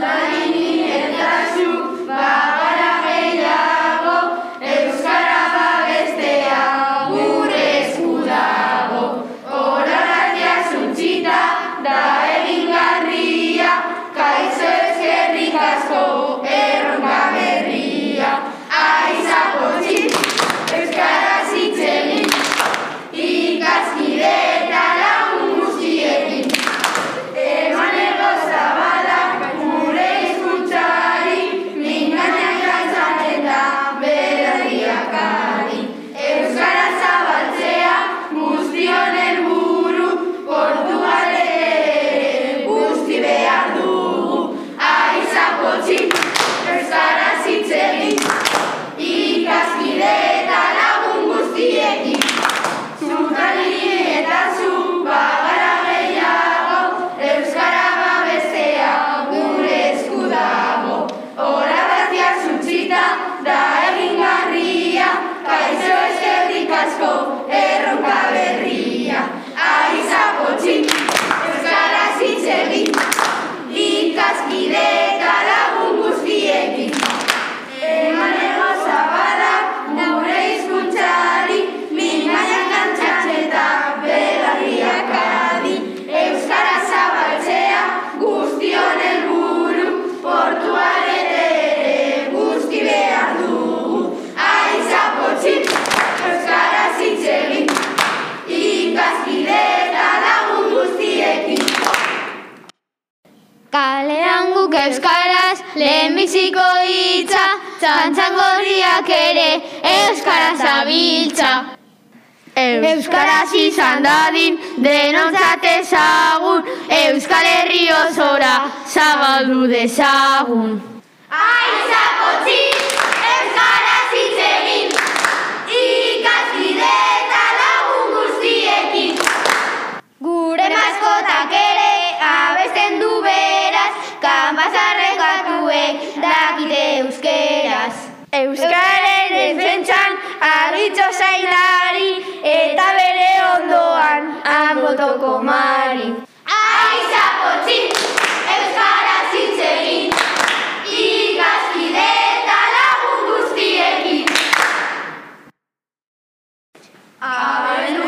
Thine Kalean guk euskaraz lehenbiziko hitza, txantxangorriak ere euskaraz abiltza. Euskaraz izan dadin denontzat ezagun, Euskal Herri osora zabaldu dezagun. Aizapotzi, euskaraz hitz egin, ikaskide lagun guztiekin. Gure maskotak ere abesten du beraz, kanbazarrekatuek dakite euskeraz. Euskaren defentsan argitxo zailari, eta bere ondoan angotoko mari. Aizapotzi, euskaraz hitz egin, ikaskide eta lagun guztiekin. Abenduaren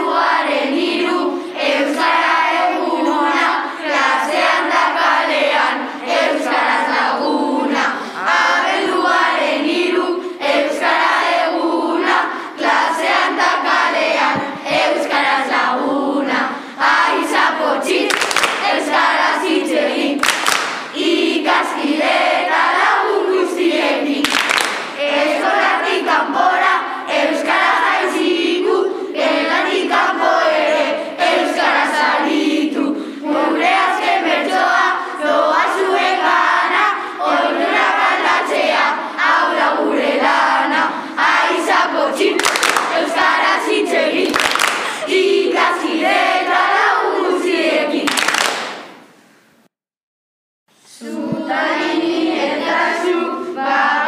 Sudarini etasu ba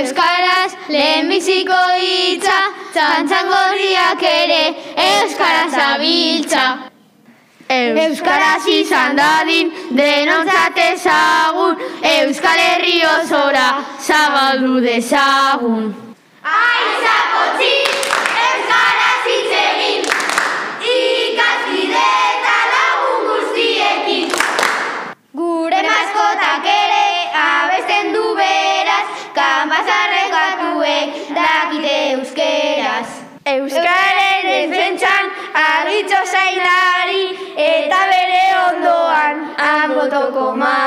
euskaraz lehenbiziko hitza, txantxangorriak ere euskaraz abiltza. Euskaraz izan dadin denontzat ezagun, Euskal Herri osora zabaldu dezagun. Aiza potxin, Euskaraz hitz egin, ikaskide. Gure maskotak Euskararen defentsan agitxo zainari eta bere ondoan amotoko mari.